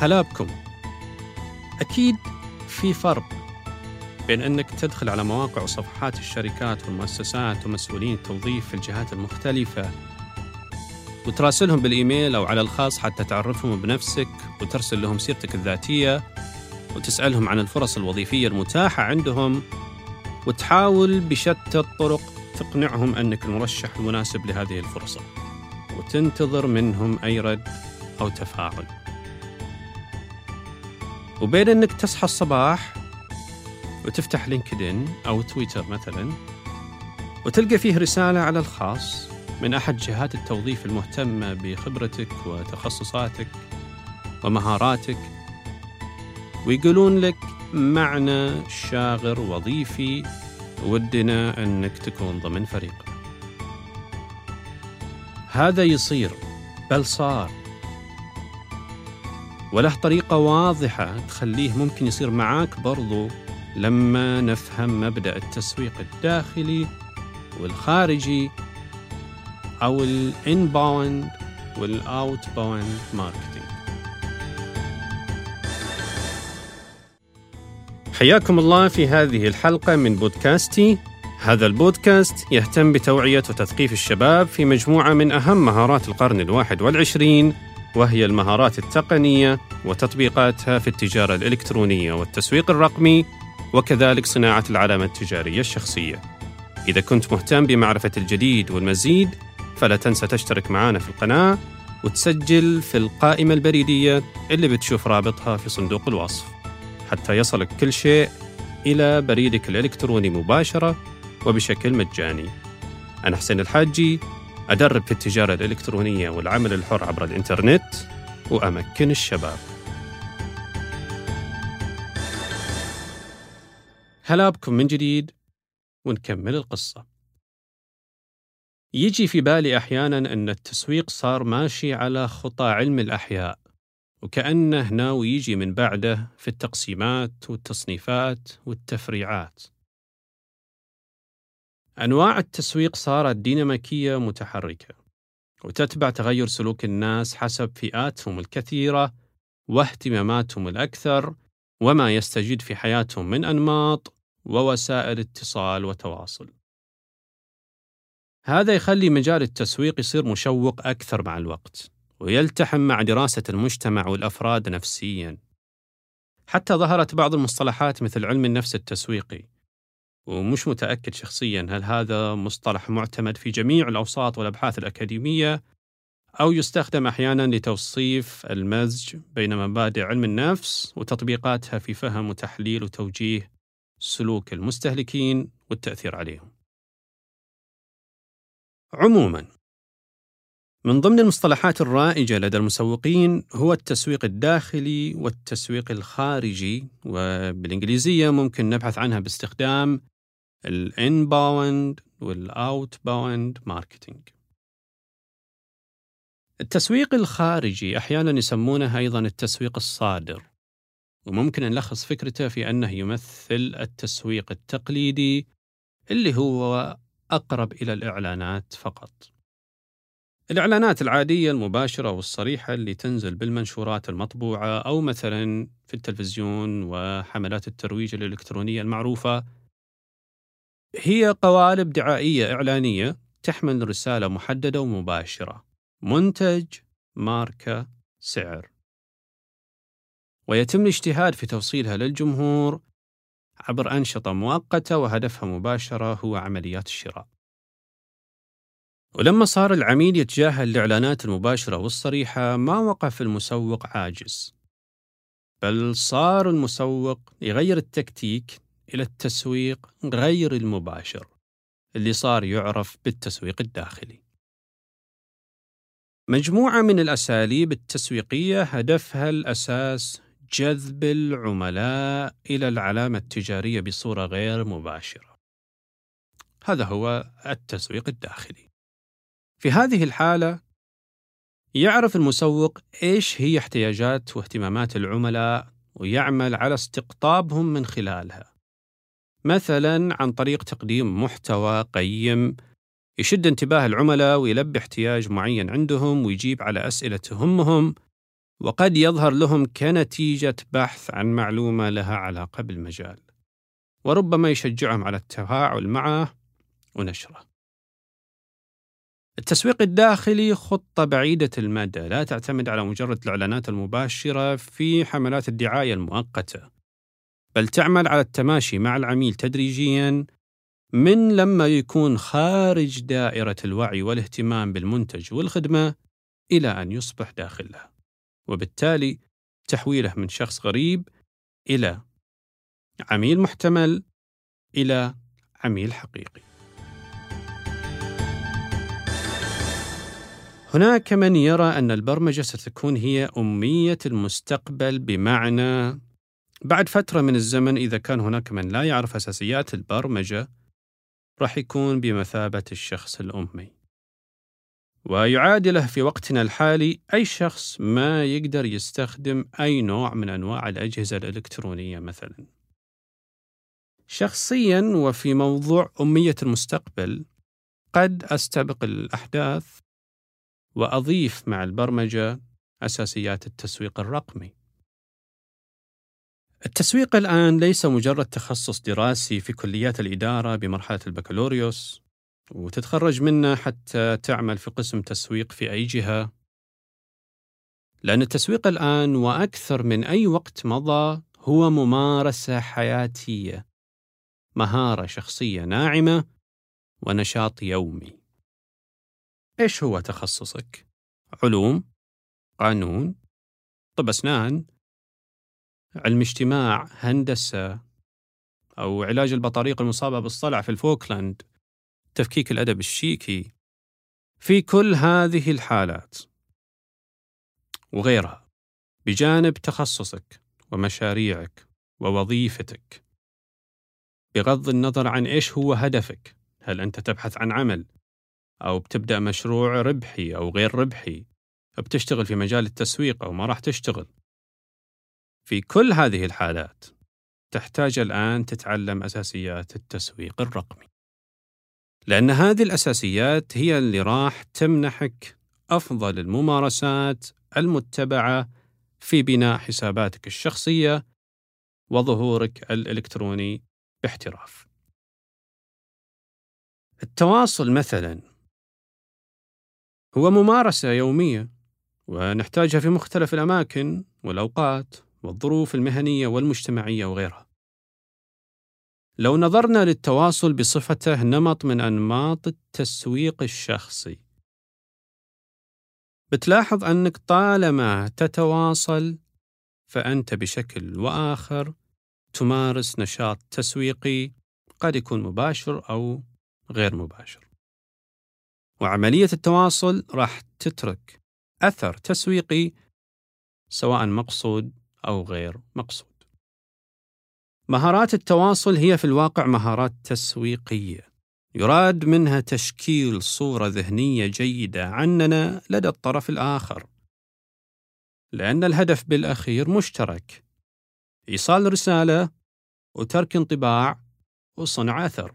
هلا بكم أكيد في فرق بين أنك تدخل على مواقع وصفحات الشركات والمؤسسات ومسؤولين التوظيف في الجهات المختلفة وتراسلهم بالإيميل أو على الخاص حتى تعرفهم بنفسك وترسل لهم سيرتك الذاتية وتسألهم عن الفرص الوظيفية المتاحة عندهم وتحاول بشتى الطرق تقنعهم أنك المرشح المناسب لهذه الفرصة وتنتظر منهم أي رد أو تفاعل. وبين أنك تصحى الصباح وتفتح لينكدين أو تويتر مثلا وتلقى فيه رسالة على الخاص من أحد جهات التوظيف المهتمة بخبرتك وتخصصاتك ومهاراتك ويقولون لك معنى شاغر وظيفي ودنا أنك تكون ضمن فريق. هذا يصير بل صار. وله طريقة واضحة تخليه ممكن يصير معاك برضو لما نفهم مبدأ التسويق الداخلي والخارجي أو الإنباوند والأوتباوند ماركتينج. حياكم الله في هذه الحلقة من بودكاستي. هذا البودكاست يهتم بتوعية وتثقيف الشباب في مجموعة من أهم مهارات القرن الواحد والعشرين وهي المهارات التقنية وتطبيقاتها في التجارة الإلكترونية والتسويق الرقمي وكذلك صناعة العلامة التجارية الشخصية. إذا كنت مهتم بمعرفة الجديد والمزيد فلا تنسى تشترك معنا في القناة وتسجل في القائمة البريدية اللي بتشوف رابطها في صندوق الوصف. حتى يصلك كل شيء إلى بريدك الإلكتروني مباشرة وبشكل مجاني. أنا حسين الحاجي أدرب في التجارة الإلكترونية والعمل الحر عبر الإنترنت وأمكن الشباب. هلا بكم من جديد ونكمل القصة. يجي في بالي أحيانا أن التسويق صار ماشي على خطى علم الأحياء وكأنه ناوي يجي من بعده في التقسيمات والتصنيفات والتفريعات. أنواع التسويق صارت ديناميكية متحركة وتتبع تغير سلوك الناس حسب فئاتهم الكثيرة واهتماماتهم الأكثر وما يستجد في حياتهم من أنماط ووسائل اتصال وتواصل. هذا يخلي مجال التسويق يصير مشوق أكثر مع الوقت ويلتحم مع دراسة المجتمع والأفراد نفسياً. حتى ظهرت بعض المصطلحات مثل علم النفس التسويقي ومش متأكد شخصيا هل هذا مصطلح معتمد في جميع الأوساط والأبحاث الأكاديمية أو يستخدم أحيانا لتوصيف المزج بين مبادئ علم النفس وتطبيقاتها في فهم وتحليل وتوجيه سلوك المستهلكين والتأثير عليهم. عموما من ضمن المصطلحات الرائجة لدى المسوقين هو التسويق الداخلي والتسويق الخارجي وبالإنجليزية ممكن نبحث عنها باستخدام الإنباوند والأوتباوند ماركتينج. التسويق الخارجي أحيانا يسمونه أيضا التسويق الصادر وممكن نلخص فكرته في أنه يمثل التسويق التقليدي اللي هو أقرب إلى الإعلانات فقط. الإعلانات العادية المباشرة والصريحة اللي تنزل بالمنشورات المطبوعة أو مثلا في التلفزيون وحملات الترويج الإلكترونية المعروفة هي قوالب دعائية إعلانية تحمل رسالة محددة ومباشرة. منتج ماركة سعر. ويتم الاجتهاد في توصيلها للجمهور عبر أنشطة مؤقتة وهدفها مباشرة هو عمليات الشراء. ولما صار العميل يتجاهل الإعلانات المباشرة والصريحة ما وقف المسوق عاجز. بل صار المسوق يغير التكتيك إلى التسويق غير المباشر اللي صار يعرف بالتسويق الداخلي. مجموعة من الأساليب التسويقية هدفها الأساس جذب العملاء إلى العلامة التجارية بصورة غير مباشرة. هذا هو التسويق الداخلي. في هذه الحالة يعرف المسوق إيش هي احتياجات واهتمامات العملاء ويعمل على استقطابهم من خلالها. مثلا عن طريق تقديم محتوى قيم يشد انتباه العملاء ويلبي احتياج معين عندهم ويجيب على أسئلة تهمهم وقد يظهر لهم كنتيجة بحث عن معلومة لها علاقة بالمجال وربما يشجعهم على التفاعل معه ونشره. التسويق الداخلي خطة بعيدة المدى لا تعتمد على مجرد الإعلانات المباشرة في حملات الدعاية المؤقتة. بل تعمل على التماشي مع العميل تدريجيا من لما يكون خارج دائرة الوعي والاهتمام بالمنتج والخدمة إلى أن يصبح داخلها وبالتالي تحويله من شخص غريب إلى عميل محتمل إلى عميل حقيقي. هناك من يرى أن البرمجة ستكون هي أمية المستقبل بمعنى بعد فترة من الزمن إذا كان هناك من لا يعرف أساسيات البرمجة راح يكون بمثابة الشخص الأمي ويعادله في وقتنا الحالي أي شخص ما يقدر يستخدم أي نوع من أنواع الأجهزة الإلكترونية مثلا شخصيا وفي موضوع أمية المستقبل قد أستبق الأحداث وأضيف مع البرمجة أساسيات التسويق الرقمي. التسويق الآن ليس مجرد تخصص دراسي في كليات الإدارة بمرحلة البكالوريوس وتتخرج منه حتى تعمل في قسم تسويق في أي جهة. لأن التسويق الآن وأكثر من أي وقت مضى هو ممارسة حياتية، مهارة شخصية ناعمة ونشاط يومي. إيش هو تخصصك؟ علوم، قانون، طب أسنان، علم اجتماع، هندسة، أو علاج البطاريق المصابة بالصلع في الفوكلاند، تفكيك الأدب الشيكي. في كل هذه الحالات وغيرها بجانب تخصصك ومشاريعك ووظيفتك بغض النظر عن إيش هو هدفك هل أنت تبحث عن عمل أو بتبدأ مشروع ربحي أو غير ربحي بتشتغل في مجال التسويق أو ما راح تشتغل في كل هذه الحالات تحتاج الآن تتعلم أساسيات التسويق الرقمي لأن هذه الأساسيات هي اللي راح تمنحك أفضل الممارسات المتبعة في بناء حساباتك الشخصية وظهورك الإلكتروني باحتراف. التواصل مثلا هو ممارسة يومية ونحتاجها في مختلف الأماكن والأوقات والظروف المهنية والمجتمعية وغيرها. لو نظرنا للتواصل بصفته نمط من أنماط التسويق الشخصي، بتلاحظ أنك طالما تتواصل فأنت بشكل وآخر تمارس نشاط تسويقي قد يكون مباشر أو غير مباشر. وعملية التواصل راح تترك أثر تسويقي سواء مقصود أو غير مقصود. مهارات التواصل هي في الواقع مهارات تسويقية يراد منها تشكيل صورة ذهنية جيدة عننا لدى الطرف الآخر. لأن الهدف بالأخير مشترك إيصال رسالة وترك انطباع وصنع أثر.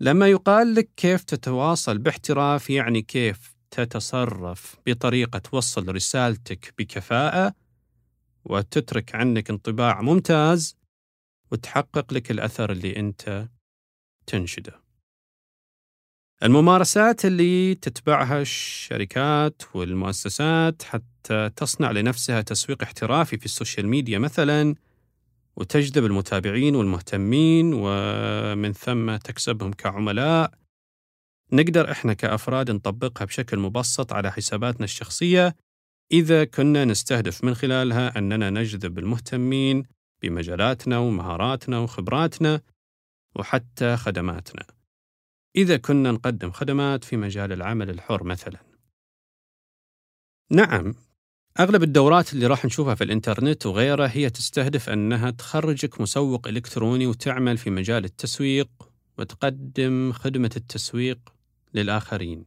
لما يقال لك كيف تتواصل باحتراف يعني كيف تتصرف بطريقة توصل رسالتك بكفاءة وتترك عنك انطباع ممتاز وتحقق لك الأثر اللي أنت تنشده. الممارسات اللي تتبعها الشركات والمؤسسات حتى تصنع لنفسها تسويق احترافي في السوشيال ميديا مثلا وتجذب المتابعين والمهتمين ومن ثم تكسبهم كعملاء نقدر إحنا كأفراد نطبقها بشكل مبسط على حساباتنا الشخصية إذا كنا نستهدف من خلالها أننا نجذب المهتمين بمجالاتنا ومهاراتنا وخبراتنا وحتى خدماتنا. إذا كنا نقدم خدمات في مجال العمل الحر مثلا. نعم أغلب الدورات اللي راح نشوفها في الإنترنت وغيره هي تستهدف أنها تخرجك مسوق إلكتروني وتعمل في مجال التسويق وتقدم خدمة التسويق للآخرين.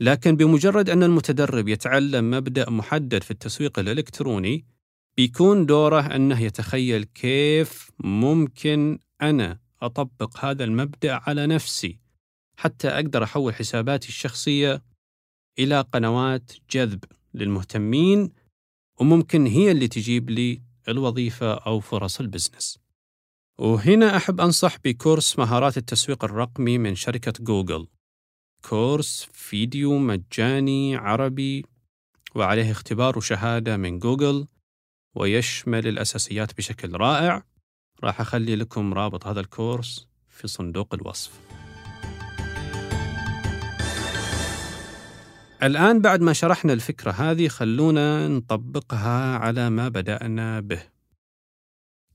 لكن بمجرد أن المتدرب يتعلم مبدأ محدد في التسويق الإلكتروني بيكون دوره أنه يتخيل كيف ممكن أنا أطبق هذا المبدأ على نفسي حتى أقدر أحول حساباتي الشخصية إلى قنوات جذب للمهتمين وممكن هي اللي تجيب لي الوظيفة أو فرص ال business وهنا أحب أنصح بكورس مهارات التسويق الرقمي من شركة جوجل. كورس فيديو مجاني عربي وعليه اختبار وشهادة من جوجل ويشمل الأساسيات بشكل رائع. راح أخلي لكم رابط هذا الكورس في صندوق الوصف. الآن بعد ما شرحنا الفكرة هذه خلونا نطبقها على ما بدأنا به.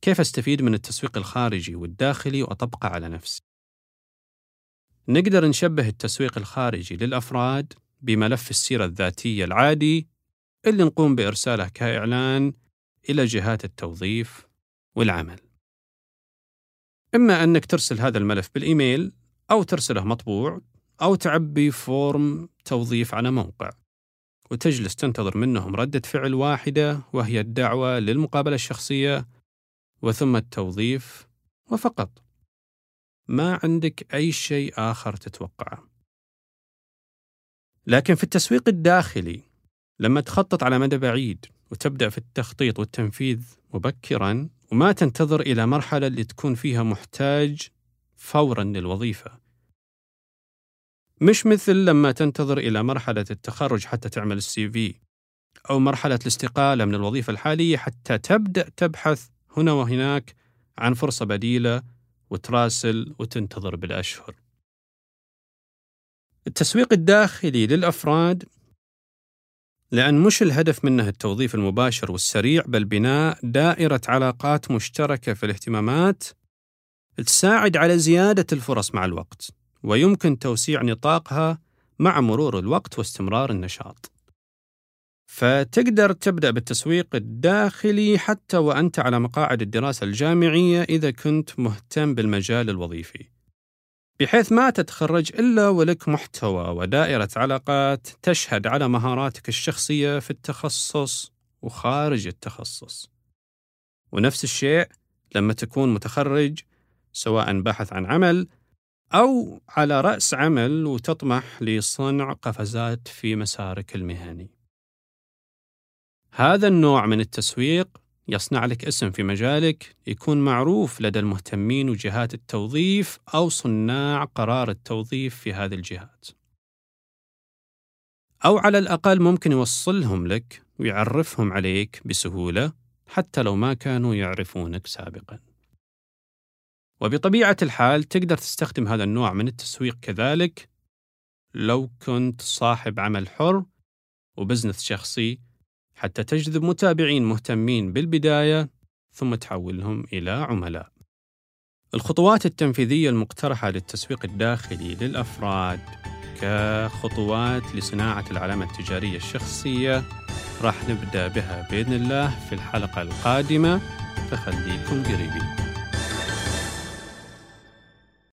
كيف أستفيد من التسويق الخارجي والداخلي وأطبقه على نفسي نقدر نشبه التسويق الخارجي للأفراد بملف السيرة الذاتية العادي اللي نقوم بإرساله كإعلان إلى جهات التوظيف والعمل. إما أنك ترسل هذا الملف بالإيميل أو ترسله مطبوع أو تعبي فورم توظيف على موقع وتجلس تنتظر منهم ردة فعل واحدة وهي الدعوة للمقابلة الشخصية وثم التوظيف وفقط. ما عندك أي شيء آخر تتوقعه. لكن في التسويق الداخلي لما تخطط على مدى بعيد وتبدأ في التخطيط والتنفيذ مبكرا وما تنتظر إلى مرحلة اللي تكون فيها محتاج فورا للوظيفة مش مثل لما تنتظر إلى مرحلة التخرج حتى تعمل السي في أو مرحلة الاستقالة من الوظيفة الحالية حتى تبدأ تبحث هنا وهناك عن فرصة بديلة وتراسل وتنتظر بالأشهر. التسويق الداخلي للأفراد لأن مش الهدف منه التوظيف المباشر والسريع بل بناء دائرة علاقات مشتركة في الاهتمامات تساعد على زيادة الفرص مع الوقت ويمكن توسيع نطاقها مع مرور الوقت واستمرار النشاط. فتقدر تبدأ بالتسويق الداخلي حتى وأنت على مقاعد الدراسة الجامعية إذا كنت مهتم بالمجال الوظيفي. بحيث ما تتخرج إلا ولك محتوى ودائرة علاقات تشهد على مهاراتك الشخصية في التخصص وخارج التخصص. ونفس الشيء لما تكون متخرج سواء باحث عن عمل أو على رأس عمل وتطمح لصنع قفزات في مسارك المهني. هذا النوع من التسويق يصنع لك اسم في مجالك يكون معروف لدى المهتمين وجهات التوظيف أو صناع قرار التوظيف في هذه الجهات. أو على الأقل ممكن يوصلهم لك ويعرفهم عليك بسهولة حتى لو ما كانوا يعرفونك سابقا. وبطبيعة الحال تقدر تستخدم هذا النوع من التسويق كذلك لو كنت صاحب عمل حر وبزنس شخصي حتى تجذب متابعين مهتمين بالبداية ثم تحولهم إلى عملاء. الخطوات التنفيذية المقترحة للتسويق الداخلي للأفراد كخطوات لصناعة العلامة التجارية الشخصية راح نبدأ بها بإذن الله في الحلقة القادمة فخليكم قريبين.